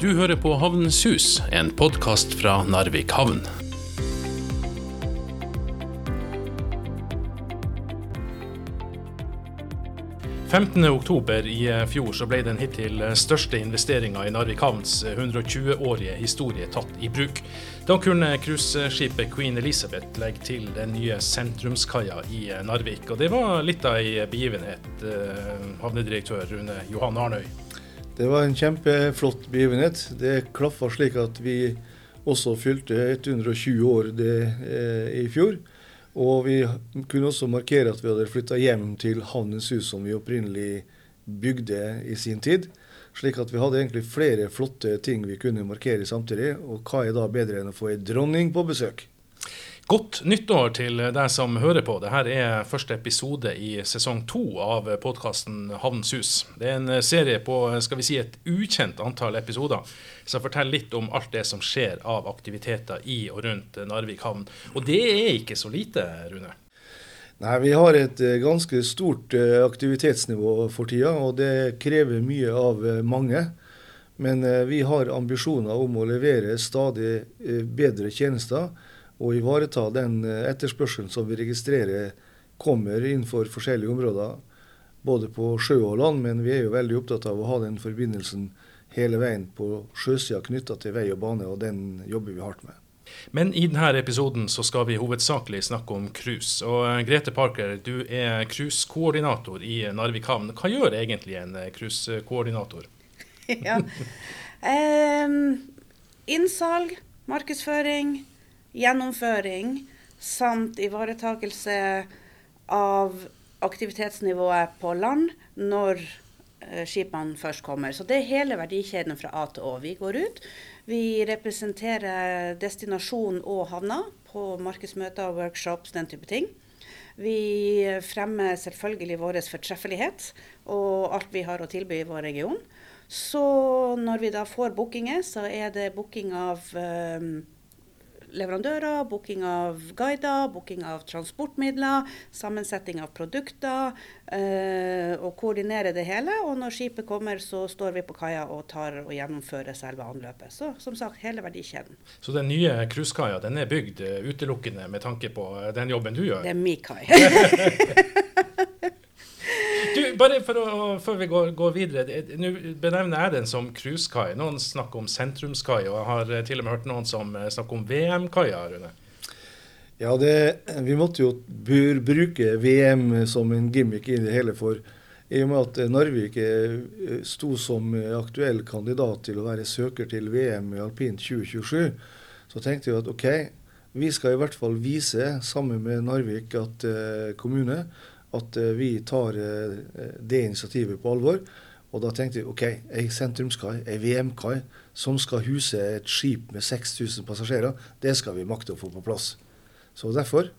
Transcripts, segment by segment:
Du hører på Havnens hus, en podkast fra Narvik havn. oktober i fjor så ble den hittil største investeringa i Narvik havns 120-årige historie tatt i bruk. Da kunne cruiseskipet Queen Elizabeth legge til den nye sentrumskaia i Narvik. Og det var litt av ei begivenhet, eh, havnedirektør Rune Johan Arnøy. Det var en kjempeflott begivenhet. Det klaffa slik at vi også fylte 120 år det, eh, i fjor. Og vi kunne også markere at vi hadde flytta hjem til Havnens hus, som vi opprinnelig bygde i sin tid. Slik at vi hadde egentlig flere flotte ting vi kunne markere samtidig. Og hva er da bedre enn å få ei dronning på besøk? Godt nyttår til deg som hører på. Dette er første episode i sesong to av podkasten Havnens hus. Det er en serie på skal vi si, et ukjent antall episoder som forteller litt om alt det som skjer av aktiviteter i og rundt Narvik havn. Og det er ikke så lite, Rune? Nei, Vi har et eh, ganske stort eh, aktivitetsnivå for tida, og det krever mye av eh, mange. Men vi har ambisjoner om å levere stadig bedre tjenester og ivareta den eh, etterspørselen som vi registrerer kommer innenfor forskjellige områder, både på sjø og land. Men vi er jo veldig opptatt av å ha den forbindelsen hele veien på sjøsida knytta til vei og bane, og den jobber vi hardt med. Men i denne episoden så skal vi hovedsakelig snakke om cruise. Og eh, Grete Parker, du er cruisekoordinator i Narvik havn. Hva gjør egentlig en eh, cruisekoordinator? ja. Um, innsalg, markedsføring, gjennomføring samt ivaretakelse av aktivitetsnivået på land når eh, skipene først kommer. Så det er hele verdikjeden fra A til Å. Vi går ut. Vi representerer destinasjon og havna på markedsmøter, workshops, den type ting. Vi fremmer selvfølgelig vår fortreffelighet og alt vi har å tilby i vår region. Så når vi da får bookinger, så er det booking av um, leverandører, booking av guider, booking av transportmidler, sammensetting av produkter. Eh, og koordinere det hele. Og når skipet kommer, så står vi på kaia og tar og gjennomfører selve anløpet. Så som sagt, hele verdikjeden. Så den nye cruisekaia den er bygd uh, utelukkende med tanke på uh, den jobben du gjør? Det er min kai. Du, bare for å, Før vi går, går videre. Nå benevner jeg den som cruisekai. Noen snakker om sentrumskai, og jeg har til og med hørt noen som eh, snakker om VM-kaia. Rune. Ja, det, vi måtte jo bruke VM som en gimmick i det hele. For i og med at Narvik eh, sto som aktuell kandidat til å være søker til VM i alpint 2027, så tenkte vi at OK, vi skal i hvert fall vise, sammen med Narvik at, eh, kommune, at eh, vi tar eh, det initiativet på alvor. Og da tenkte vi OK, ei sentrumskai, ei VM-kai som skal huse et skip med 6000 passasjerer, det skal vi makte å få på plass. Så derfor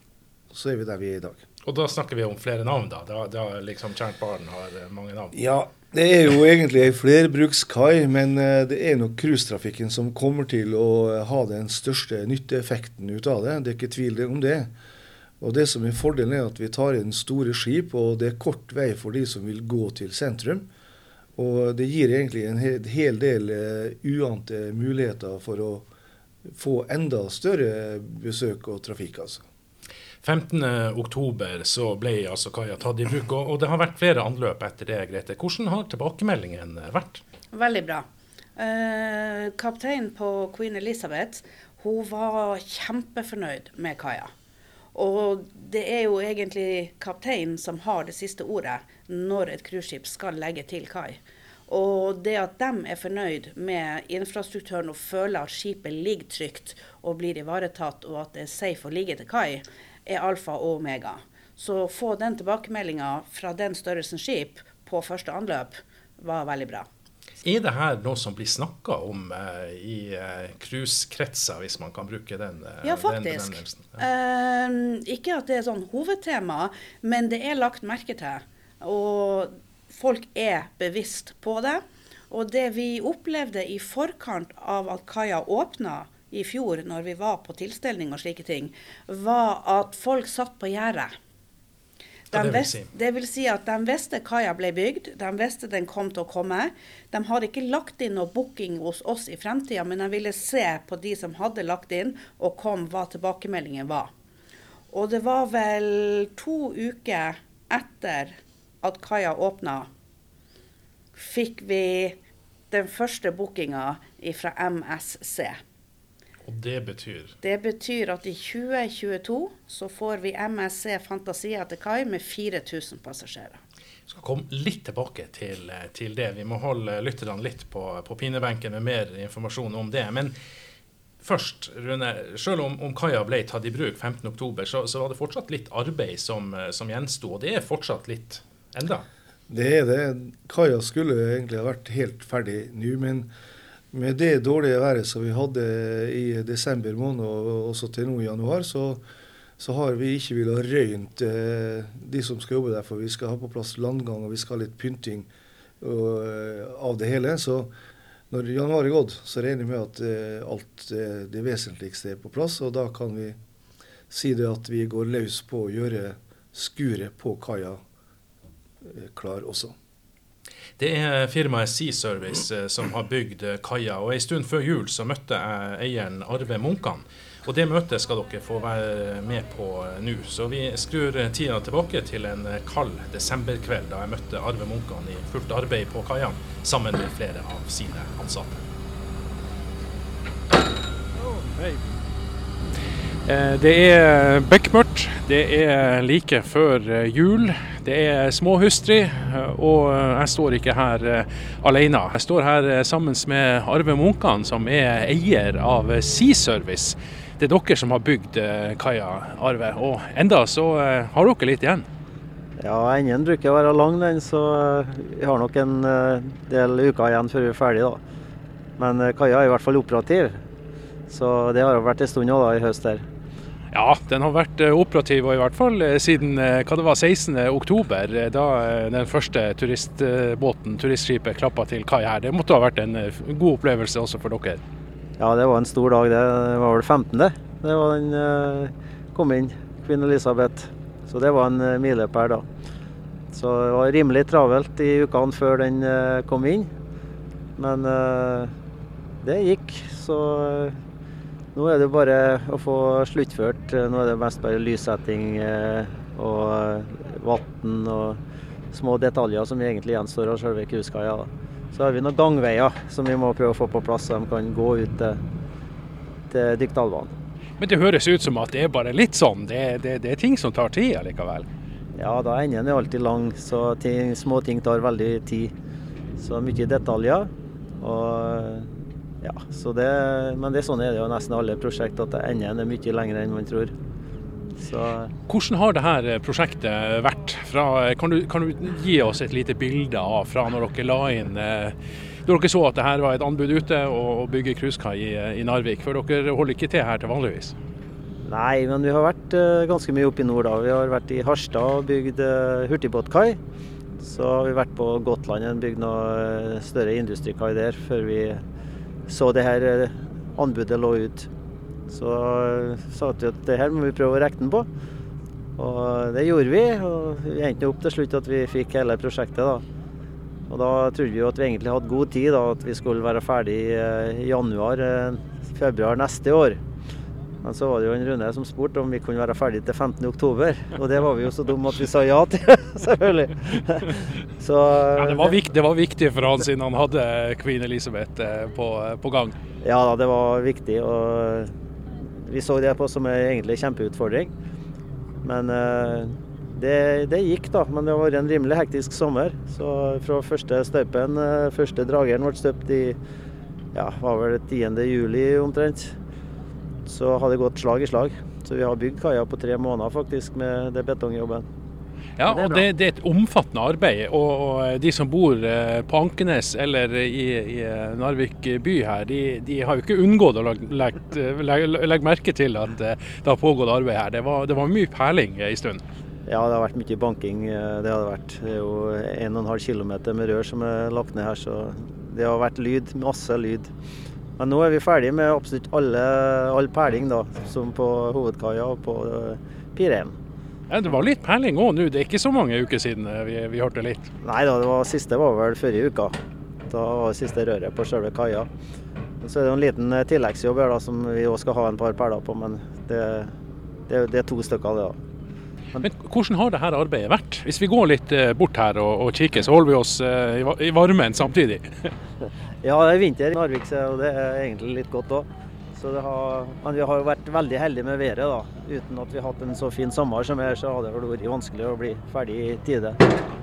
så er vi der vi er i dag. Og da snakker vi om flere navn, da? Da, da liksom Tjernt Barn har eh, mange navn? Ja, det er jo egentlig ei flerbrukskai, men det er nok cruisetrafikken som kommer til å ha den største nytteeffekten ut av det. Det er ikke tvil om det. Og det som er Fordelen er at vi tar inn store skip, og det er kort vei for de som vil gå til sentrum. Og det gir egentlig en hel del uh, uante muligheter for å få enda større besøk og trafikk. altså. 15.10 så ble altså kaia tatt i bruk, og, det har vært flere anløp etter det. Grete. Hvordan har tilbakemeldingen vært? Veldig bra. Uh, kapteinen på Queen Elizabeth hun var kjempefornøyd med kaia. Og det er jo egentlig kapteinen som har det siste ordet når et cruiseskip skal legge til kai. Og det at de er fornøyd med infrastrukturen og føler at skipet ligger trygt og blir ivaretatt, og at det er safe å ligge til kai, er alfa og omega. Så å få den tilbakemeldinga fra den størrelsen skip på første anløp var veldig bra. Er det her noe som blir snakka om eh, i eh, cruisekretser, hvis man kan bruke den? Eh, ja, faktisk. Ja. Eh, ikke at det er sånn hovedtema, men det er lagt merke til. Og folk er bevisst på det. Og det vi opplevde i forkant av at kaia åpna i fjor, når vi var på tilstelning og slike ting, var at folk satt på gjerdet. De det vil si? det vil si at de visste kaia ble bygd, de visste den kom til å komme. De har ikke lagt inn noe booking hos oss i fremtida, men de ville se på de som hadde lagt inn, og kom hva tilbakemeldingen var. Og det var vel to uker etter at kaia åpna, fikk vi den første bookinga fra MSC. Og det betyr Det betyr at i 2022 så får vi MSC Fantasia til kai med 4000 passasjerer. Vi skal komme litt tilbake til, til det. Vi må holde lytterne litt på, på pinebenken med mer informasjon om det. Men først, Rune. Selv om, om kaia ble tatt i bruk 15.10, så, så var det fortsatt litt arbeid som, som gjensto. Og det er fortsatt litt enda. Det er det. Kaia skulle egentlig ha vært helt ferdig nå, men med det dårlige været som vi hadde i desember måned og også til nå i januar, så, så har vi ikke villet røynt eh, de som skal jobbe der. For vi skal ha på plass landgang og vi skal ha litt pynting og, eh, av det hele. Så når januar er gått, så regner vi med at eh, alt eh, det vesentligste er på plass. Og da kan vi si det at vi går løs på å gjøre skuret på kaia eh, klar også. Det er firmaet Sea Service eh, som har bygd eh, kaia. og En stund før jul så møtte jeg eieren Arve Munkan. Og Det møtet skal dere få være med på eh, nå. Så vi skrur tida tilbake til en kald desemberkveld da jeg møtte Arve Munkan i fullt arbeid på kaia sammen med flere av sine ansatte. Det er bekmørkt, det er like før eh, jul, det er småhustrig, eh, og jeg står ikke her eh, alene. Jeg står her eh, sammen med Arve Munkan, som er eier av eh, Sea Service. Det er dere som har bygd eh, kaia, Arve, og enda så eh, har dere litt igjen. Ja, enden bruker å være lang, den, så eh, vi har nok en eh, del uker igjen før vi er ferdig. da. Men eh, kaia er i hvert fall operativ, så det har vært en stund nå da, i høst her. Ja, den har vært eh, operativ, og i hvert fall eh, siden eh, hva det var, 16. oktober, eh, da den første turistbåten, turistskipet, klappa til kai her. Det måtte ha vært en god opplevelse også for dere. Ja, det var en stor dag. Det var vel 15. Det var den kom inn, kvinne Elisabeth. Så det var en milepæl da. Så det var rimelig travelt i ukene før den kom inn. Men det gikk, så nå er det bare å få sluttført. Nå er det mest bare lyssetting eh, og vann og små detaljer som egentlig gjenstår av selve Kuskaia. Så har vi noen gangveier som vi må prøve å få på plass, så de kan gå ut til, til Dykdalbanen. Men det høres ut som at det er bare litt sånn, det, det, det er ting som tar tid allikevel. Ja, da enden er alltid lang, så ting, små ting tar veldig tid. Så mye detaljer. Og ja, så det, men det er sånn er det jo nesten alle prosjekt, at enden er mye lengre enn man tror. Så Hvordan har dette prosjektet vært? Fra, kan, du, kan du gi oss et lite bilde av fra når dere la inn da Når dere så at det her var et anbud ute å bygge cruisekai i, i Narvik, for dere holder ikke til her til vanligvis? Nei, men vi har vært eh, ganske mye oppe i nord da. Vi har vært i Harstad og bygd hurtigbåtkai. Så har vi vært på Gotland og bygd noe eh, større industrikai der før vi så det her eh, anbudet lå ut. Så uh, sa vi at det her må vi prøve å regne på. Og det gjorde vi. Og vi endte opp til slutt at vi fikk hele prosjektet. da. Og da trodde vi jo at vi egentlig hadde god tid, da, at vi skulle være ferdig eh, i januar, eh, februar neste år. Men så var det jo en Rune som spurte om vi kunne være ferdig til 15. oktober. Og det var vi jo så dumme at vi sa ja til, selvfølgelig. Så Ja, det, var viktig, det var viktig for han siden han hadde Queen Elizabeth eh, på, på gang. Ja da, det var viktig. Og vi så det på som en egentlig kjempeutfordring. Men eh, det, det gikk, da. Men det har vært en rimelig hektisk sommer. Så fra første støypen, eh, første drageren ble støpt i ja, var vel 10. juli omtrent. Så har det gått slag i slag. Så vi har bygd kaia på tre måneder faktisk med det betongjobben. Ja, det og det, det er et omfattende arbeid. Og, og de som bor eh, på Ankenes eller i, i eh, Narvik by her, de, de har jo ikke unngått å legge, legge merke til at eh, det har pågått arbeid her. Det var, det var mye perling en stund. Ja, det har vært mye banking. eh, Det har det vært. Det er jo 1,5 km med rør som er lagt ned her, så det har vært lyd. Masse lyd. Men nå er vi ferdig med absolutt alle, all perling, da, som på hovedkaia og på eh, Pirem. Ja, det var litt perling òg nå, det er ikke så mange uker siden eh, vi, vi hørte litt. Nei da, det var siste var vel forrige uka. Da var det siste røret på selve kaia. Så er det en liten eh, tilleggsjobb her da, som vi òg skal ha en par perler på, men det, det, det er to stykker det. da. Men hvordan har dette arbeidet vært? Hvis vi går litt bort her og, og kikker, så holder vi oss i varmen samtidig. Ja, det er vinter i Narvik, og det er egentlig litt godt òg. Så det har, men vi har vært veldig heldige med været. da. Uten at vi har hatt en så fin sommer som her, så hadde det vært vanskelig å bli ferdig i tide.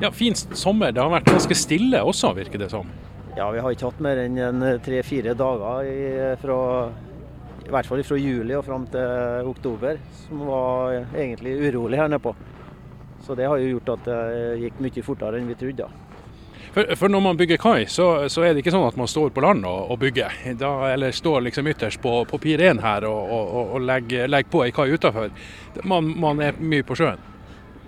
Ja, Fin sommer. Det har vært ganske stille også, virker det som. Ja, vi har ikke hatt mer enn en tre-fire dager i, fra i hvert fall fra juli og fram til oktober, som var egentlig urolig her nede på. Så det har jo gjort at det gikk mye fortere enn vi trodde. da. For, for når man bygger kai, så, så er det ikke sånn at man står på land og, og bygger. Da, eller står liksom ytterst på, på pir 1 her og, og, og- legger, legger på ei kai utafor. Man, man er mye på sjøen.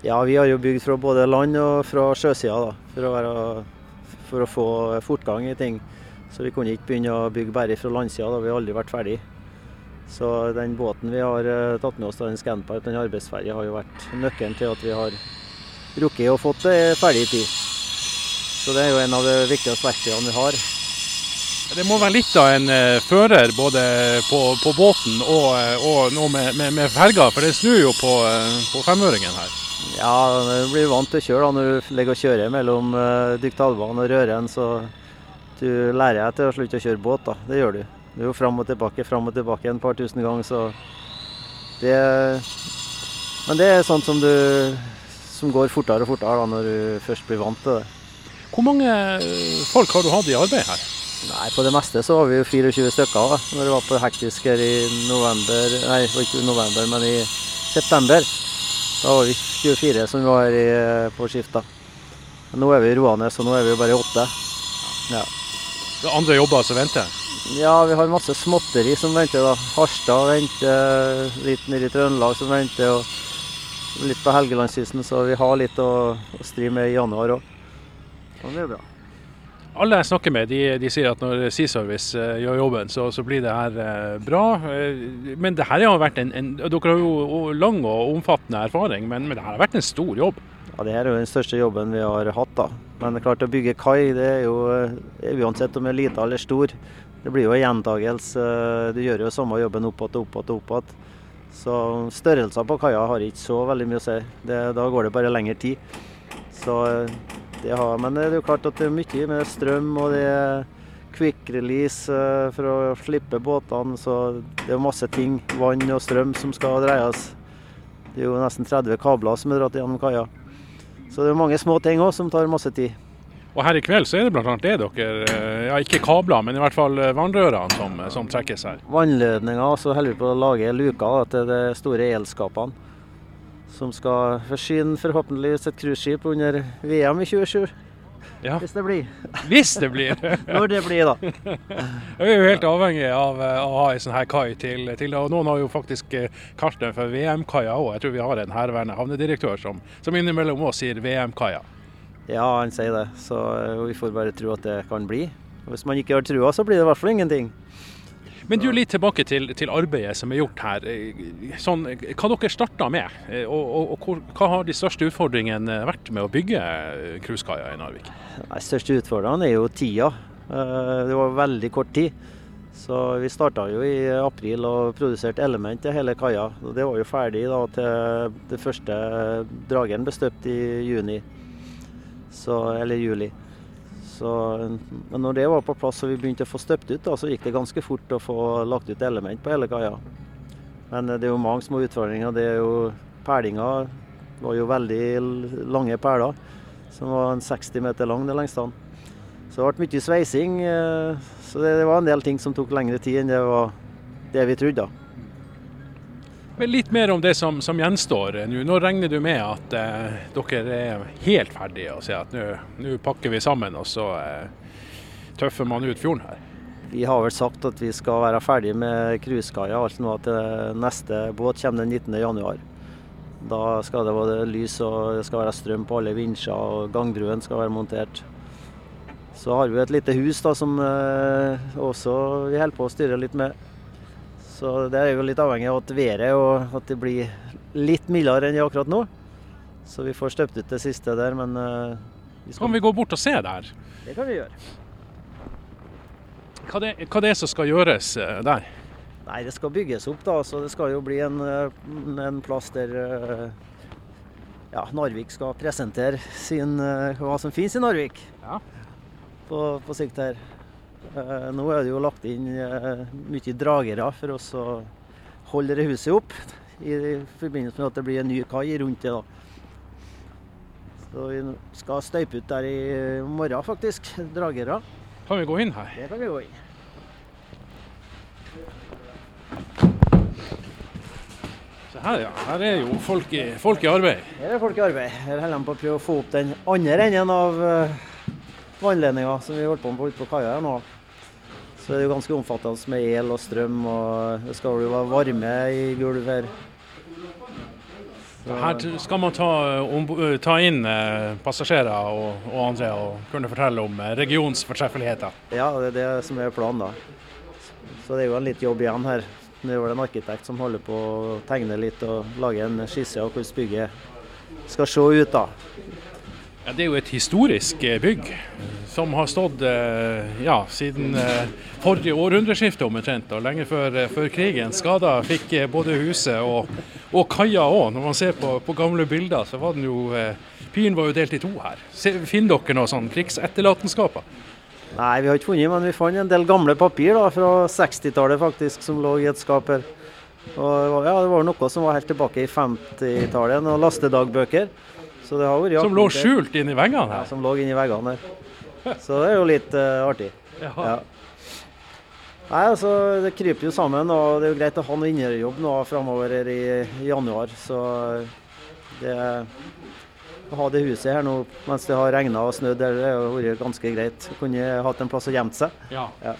Ja, vi har jo bygd fra både land og fra sjøsida da, for å, være, for å få fortgang i ting. Så vi kunne ikke begynne å bygge bare fra landsida, da vi har aldri vært ferdig. Så den båten vi har eh, tatt med oss, da, den Scanpipe, den arbeidsferja, har jo vært nøkkelen til at vi har rukket å fått det ferdig i tid. Så det er jo en av de viktigste verktøyene vi har. Det må være litt av en eh, fører både på, på båten og, eh, og nå med, med, med ferga, for det snur jo på, eh, på femøringen her. Ja, du blir vant til å kjøre da, når du ligger og kjører mellom uh, Dyktalvan og Røren. Så du lærer deg til å slutte å kjøre båt, da. Det gjør du. Du er jo fram og tilbake, fram og tilbake en par tusen ganger, så det Men det er sånt som du som går fortere og fortere da, når du først blir vant til det. Hvor mange eh, folk har du hatt i arbeid her? Nei, på det meste så var vi jo 24 stykker da, når det var på hektisk her i november Nei, ikke november, men i september. Da var vi 24 som var her i, på skift. da. Nå er vi roende, så nå er vi bare åtte. Ja. Det er andre jobber som venter? ja, vi har masse småtteri som venter. da. Harstad venter, litt nede i Trøndelag som venter, og litt på Helgelandskysten. Så vi har litt å, å stri med i januar òg. Det er bra. Alle jeg snakker med, de, de sier at når C-service eh, gjør jobben, så, så blir det her uh, bra. Uh, men det her har vært en, en Dere har jo lang og omfattende erfaring, men, men det her har vært en stor jobb. Ja, Det her er jo den største jobben vi har hatt. da. Men det er klart å bygge kai, det er jo uansett om det er lite eller stor, det blir jo en gjentagelse. Du gjør jo samme jobben opp igjen, opp igjen, opp igjen. Så størrelser på kaia har ikke så veldig mye å si. Det, da går det bare lengre tid. Så det har, men det er jo klart at det er mye med strøm og det er quick release eh, for å slippe båtene. Så det er masse ting, vann og strøm, som skal dreies. Det er jo nesten 30 kabler som er dratt gjennom kaia. Så det er mange små ting òg som tar masse tid. Og her i kveld så er det bl.a. det dere eh, Ja, ikke kabler, men i hvert fall eh, vannrørene som, som trekkes her. Vannledninger, så holder vi på å lage luker til de store elskapene. Som skal forsyne forhåpentligvis et cruiseskip under VM i 2027. Ja, hvis det blir. hvis det blir. Når det blir, da. Vi er jo helt avhengig av eh, å ha en sånn her kai til, til og Noen har jo faktisk eh, kalt den for VM-kaia òg. Jeg tror vi har en herværende havnedirektør som, som innimellom òg sier VM-kaia. Ja, han sier det. Så eh, vi får bare tro at det kan bli. Hvis man ikke har trua, så blir det i hvert fall ingenting. Men du, litt tilbake til, til arbeidet som er gjort her. Sånn, hva dere starta med, og, og, og hva har de største utfordringene vært med å bygge cruisekaia i Narvik? De største utfordringen er jo tida. Eh, Det var veldig kort tid. Så vi starta jo i april og produserte element til hele kaia. Det var jo ferdig da til det første dragen ble støpt i juni. Så, eller juli. Så, men når det var på plass og vi begynte å få støpt ut, da, så gikk det ganske fort å få lagt ut element på hele kaia. Men eh, det er jo mange små utfordringer. Det er jo Perlinga var jo veldig lange perler som var en 60 meter lang det lengste. Så det ble mye sveising. eh, Så det, det var en del ting som tok lengre tid enn det det vi trodde. da. Men litt mer om det som, som gjenstår nå. Nå regner du med at eh, dere er helt ferdige og sier at nå, pakker vi sammen og så eh, tøffer man ut fjorden her. Vi har vel sagt at vi skal være ferdig med cruisekaia alt nå til neste båt kommer den 19. januar. Da skal det være lys og det skal være strøm på alle vinsjer og gangbruen skal være montert. Så har vi et lite hus da som eh, også vi holder på å styre litt med. Så det er jo litt avhengig av at været og at det blir litt mildere enn det akkurat nå. Så vi får støpt ut det siste der, men uh, vi skal... Kan vi gå bort og se der? Det kan vi gjøre. Hva det, hva det er som skal gjøres uh, der? Nei, Det skal bygges opp, da. Så det skal jo bli en, en plass der ja, Narvik skal presentere sin, hva som finnes i Narvik ja. på, på sikt her. Nå er det jo lagt inn mye dragere for oss å holde det huset opp i forbindelse med at det blir en ny kai rundt det. da. Så vi skal støype ut der i morgen, faktisk. Dragere. Kan vi gå inn her? Det kan vi gå inn. Se her, ja. Her er jo folk i, folk i, arbeid. Her er folk i arbeid. Her holder de på å prøve å få opp den andre enden av vannledninga som vi holdt på med ute på kaia her nå. Så det er jo ganske omfattende med el og strøm, og det skal jo være varme i gulv her. Her skal man ta, ta inn eh, passasjerer og, og, andre og kunne fortelle om eh, regionens fortreffeligheter. Ja, det er det som er planen. da. Så det er jo en litt jobb igjen her. Det er vel en arkitekt som holder på å tegne litt og lage en skisse av hvordan bygget skal se ut. da. Ja, det er jo et historisk eh, bygg som har stått ja, siden forrige århundreskifte omtrent, og lenge før, før krigen. Skader fikk både huset og og kaia òg. Når man ser på, på, gamle bilder, så var den jo Pyren var jo delt i to her. Finner dere noe sånn krigsetterlatenskaper? Nei, vi har ikke funnet, men vi fant en del gamle papir da, fra 60-tallet faktisk, som lå i et skap her. Og, ja, det var noe som var helt tilbake i 50-tallet, noen lastedagbøker. Så det har vært Som lå skjult inni veggene her? Ja, som lå inni veggene her. Så det er jo litt uh, artig. Ja. Nei, altså Det kryper jo sammen, og det er jo greit å ha noe innerjobb nå framover i, i, januar. Så det å ha det huset her nå mens det har regna og snødd, det har vært ganske greit. Kunne hatt en plass å gjemme seg. Ja. Ja.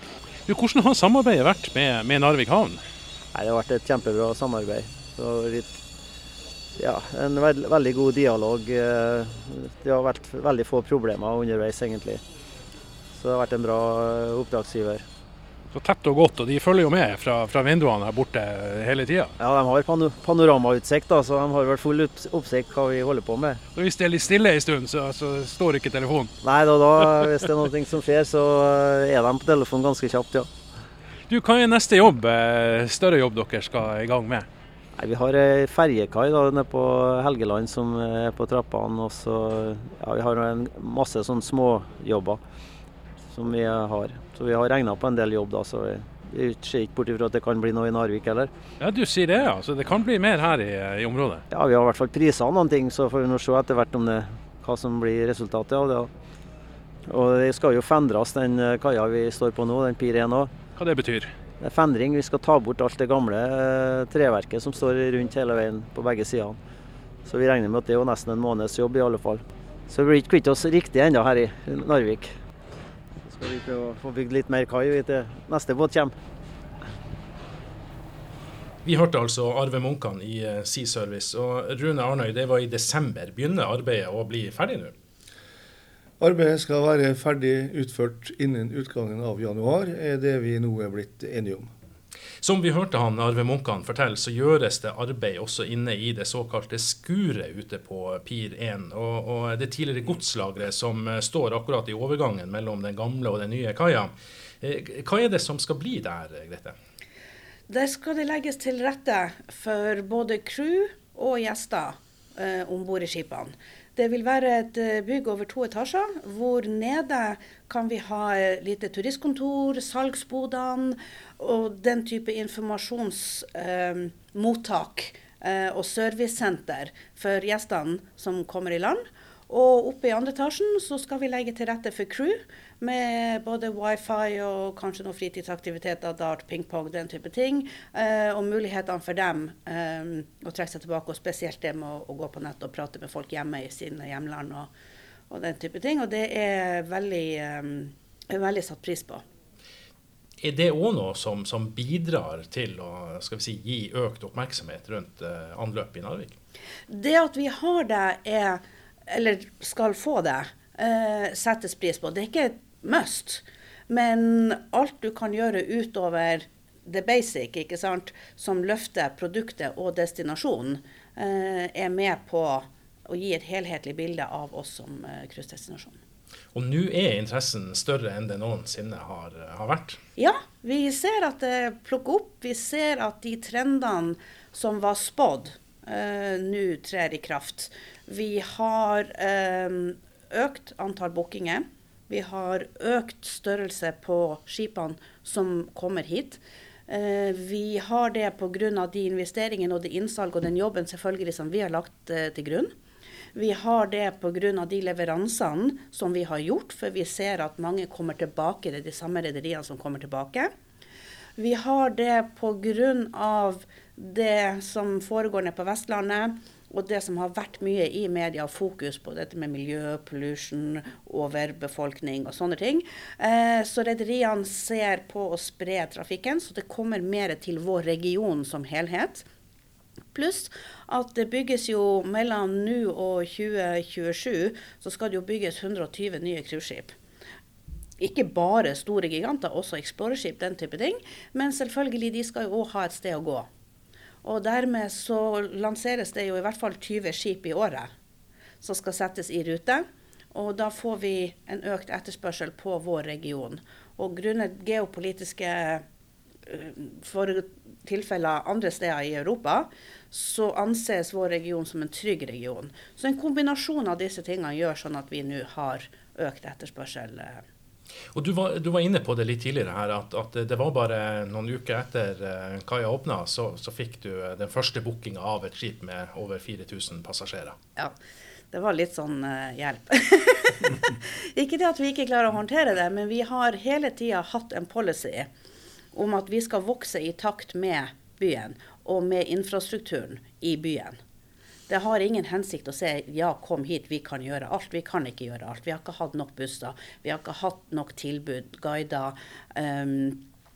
Du, hvordan har samarbeidet vært med, med, Narvik havn? Nei, Det har vært et kjempebra samarbeid. Litt, ja, en veld, veldig god dialog. Eh, det har vært veldig få problemer underveis, egentlig. Så det har vært en bra oppdragsgiver så tett og godt, og de følger jo med fra, fra vinduene her borte hele tida. Ja, de har pano panoramautsikt, så de har vel full oppsikt hva vi holder på med. Så Hvis det er litt stille en stund, så, så står ikke telefonen? Nei, da, da, hvis det er noe som skjer, så eh, er de på telefonen ganske kjapt, ja. Du, Hva er neste jobb, eh, større jobb dere skal i gang med? Nei, Vi har ei ferjekai nede på Helgeland som er på trappene. Og så ja, vi har en masse sånne småjobber som vi har. Så vi har regna på en del jobb, da. så vi ser ikke bort ifra at det kan bli noe i Narvik heller. Ja, Du sier det, ja. Så det kan bli mer her i, i området? Ja, vi har i hvert fall prisa noen ting, så får vi nå se etter hvert om det, hva som blir resultatet av det. Og det skal jo fendres, den eh, kaia vi står på nå, den Pir 1 òg. Hva det betyr? Det er fendring. Vi skal ta bort alt det gamle eh, treverket som står rundt hele veien på begge sidene. Så vi regner med at det er nesten en måneds jobb i alle fall. Så vi blir ikke kvitt oss riktig ennå her i Narvik skal vi prøve å få bygd litt mer kai til neste båt kommer. Vi hørte altså Arve Munkan i eh, Sea Service. Og Rune Arnøy, det var i desember. Begynner arbeidet å bli ferdig nå? Arbeidet skal være ferdig utført innen utgangen av januar, er det vi nå er blitt enige om. Som vi hørte han Arve Munkan fortelle, så gjøres det arbeid også inne i det såkalte skuret ute på Pir 1. Og, og det tidligere godslageret som eh, står akkurat i overgangen mellom den gamle og den nye kaia. Eh, hva er det som skal bli der, Grete? Der skal det legges til rette for både crew og gjester eh, om bord i skipene. Det vil være et eh, bygg over to etasjer, hvor nede kan vi ha lite turistkontor, salgsbodene og den type informasjonsmottak eh, eh, og servicesenter for gjestene som kommer i land. Og oppe i andre etasjen så skal vi legge til rette for crew med både wifi og kanskje noen fritidsaktiviteter, dart, pingpong, den type ting. Eh, og mulighetene for dem eh, å trekke seg tilbake, og spesielt det med å, å, gå på nett og prate med folk hjemme i sine hjemland og, og den type ting. Og det er veldig, eh, veldig satt pris på. Er det òg noe som, som, bidrar til å si, gi økt oppmerksomhet rundt uh, anløpet i Narvik? Det at vi har det, er, eller skal få det, uh, settes pris på. Det er ikke et must, men alt du kan gjøre utover the basic, ikke sant, som løfter produktet og destinasjonen, uh, er med på å gi et helhetlig bilde av oss som cruisedestinasjon. Og nå er interessen større enn det noensinne har, har, vært? Ja, vi ser at det plukker opp. Vi ser at de trendene som var spådd, nå trer i kraft. Vi har um, økt antall bookinger. Vi har økt størrelse på skipene som kommer hit. Uh, vi har det pga. de investeringene og det innsalg og den jobben selvfølgelig som vi har lagt uh, til grunn. Vi har det pga. de leveransene som vi har gjort, for vi ser at mange kommer tilbake. Det er de samme rederiene som kommer tilbake. Vi har det pga. det som foregår nede på Vestlandet, og det som har vært mye i media, fokus på dette med miljø, pollution, overbefolkning og sånne ting. Eh, så rederiene ser på å spre trafikken, så det kommer mer til vår region som helhet. Pluss at det bygges jo mellom nå og 2027 så skal det jo bygges 120 nye cruiseskip. Ikke bare store giganter, også eksplorerskip, den type ting. Men selvfølgelig, de skal jo òg ha et sted å gå. Og dermed så lanseres det jo i hvert fall 20 skip i året som skal settes i rute. Og da får vi en økt etterspørsel på vår region. Og grunnet geopolitiske eh, for tilfeller andre steder i Europa, så anses vår region som en trygg region. Så en kombinasjon av disse tingene gjør sånn at vi nå har økt etterspørsel. Eh. Og du var, du var, inne på det litt tidligere her, at, at, det var bare noen uker etter uh, kaia åpna, så, så, fikk du uh, den første bookinga av et skip med over 4000 passasjerer. Ja, det var litt sånn uh, hjelp. ikke det at vi ikke klarer å håndtere det, men vi har hele tida hatt en policy om at vi skal vokse i takt med byen og med infrastrukturen i byen. Det har ingen hensikt å si ja, kom hit, vi kan gjøre alt. Vi kan ikke gjøre alt. Vi har ikke hatt nok busser. Vi har ikke hatt nok tilbud, guider um,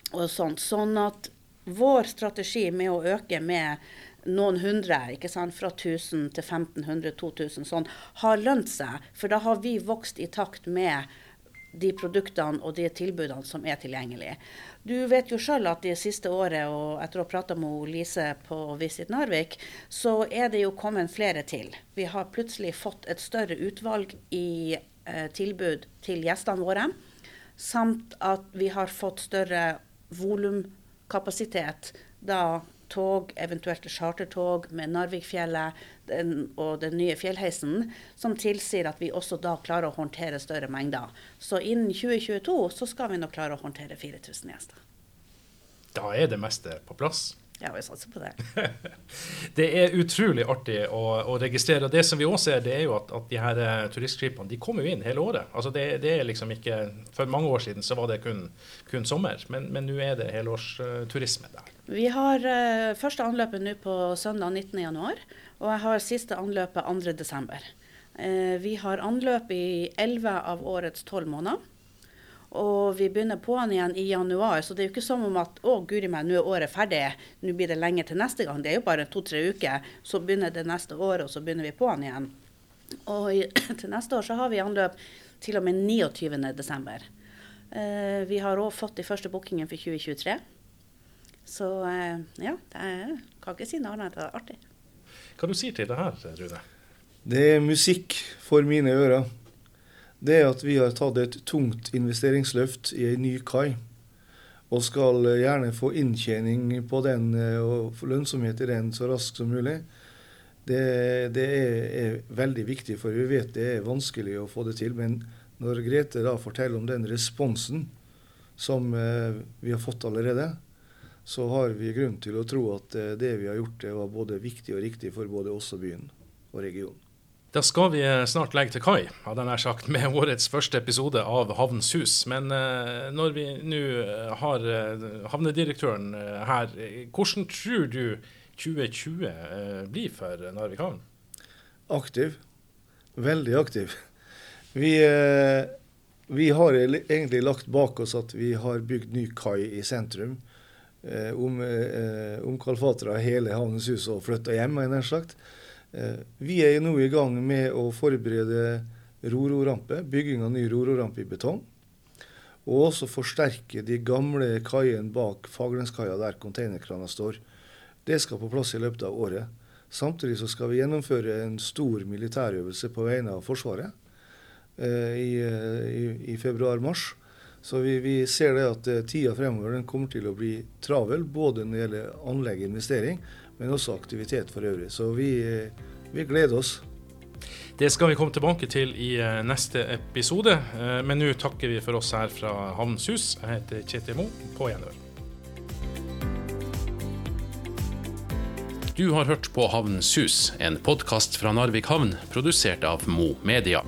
og sånt. Sånn at vår strategi med å øke med noen hundre, ikke sant, fra 1000 til 1500-2000 sånn, har lønt seg. For da har vi vokst i takt med de produktene og de tilbudene som er tilgjengelige. Du vet jo sjøl at det siste året, og etter å ha prata med Lise på Visit Narvik, så er det jo kommet flere til. Vi har plutselig fått et større utvalg i eh, tilbud til gjestene våre. Samt at vi har fått større volumkapasitet da tog, eventuelt chartertog med Narvikfjellet den, og den nye fjellheisen, som tilsier at vi også da klarer å håndtere større mengder. Så innen 2022 så skal vi nå klare å håndtere 4000 gjester. Da er det meste på plass. Ja, vi satser på det. det er utrolig artig å, å, registrere. og Det som vi også ser, det er jo at, at de her uh, turistskipene de kommer jo inn hele året. Altså det, det, er liksom ikke, For mange år siden så var det kun, kun sommer, men, men nå er det helårsturisme uh, der. Vi har uh, første anløpet nå på søndag 19.1, og jeg har siste anløpet 2.12. Uh, vi har anløp i 11 av årets 12 måneder. Og vi begynner på'n igjen i januar, så det er jo ikke som om at å guri meg, nå er året ferdig, nå blir det lenge til neste gang. Det er jo bare to-tre uker, så begynner det neste år, og så begynner vi på'n igjen. Og i, til neste år så har vi anløp til og med 29.12. Eh, vi har òg fått de første bookingene for 2023. Så eh, ja, det kan ikke si noe annet enn at det er artig. Hva du sier til det her, Rune? Det er musikk for mine ører det er at vi har tatt et tungt investeringsløft i en ny kai. Og skal gjerne få inntjening på den eh, og få lønnsomhet i den så raskt som mulig. Det, det er, er, veldig viktig, for vi vet det er vanskelig å få det til. Men når Grete da forteller om den responsen som eh, vi har fått allerede, så har vi grunn til å tro at eh, det vi har gjort, det var både viktig og riktig for både oss og byen og regionen. Da skal vi eh, snart legge til kai, hadde jeg nær sagt, med årets første episode av Havns hus. Men uh, når vi nå eh, har havnedirektøren her, hvordan tror du 2020 blir for Narvik havn? Aktiv. Veldig aktiv. Vi, vi, har egentlig lagt bak oss at vi har bygd ny kai i sentrum. om om Kalfatra hele Havnens hus og flytta hjem, nær sagt. Eh, vi er nå i gang med å forberede rororampe, bygging av ny rororampe i betong. Og også forsterke de gamle kaiene bak Fagerlenskaia der containerkrana står. Det skal på plass i løpet av året. Samtidig så skal vi gjennomføre en stor militærøvelse på vegne av Forsvaret eh, i, eh, i, i februar-mars. Så vi, vi, ser det at tida fremover den kommer til å bli travel, både når det gjelder anlegg og investering, men også aktivitet for øvrig. Så vi, vi gleder oss. Det skal vi komme tilbake til i eh, neste episode, eh, men nå takker vi for oss her fra Havnens Hus. Jeg heter Kjetil Mo. På gjenhør. Du har hørt på Havnens Hus, en podkast fra Narvik havn, produsert av Mo Media.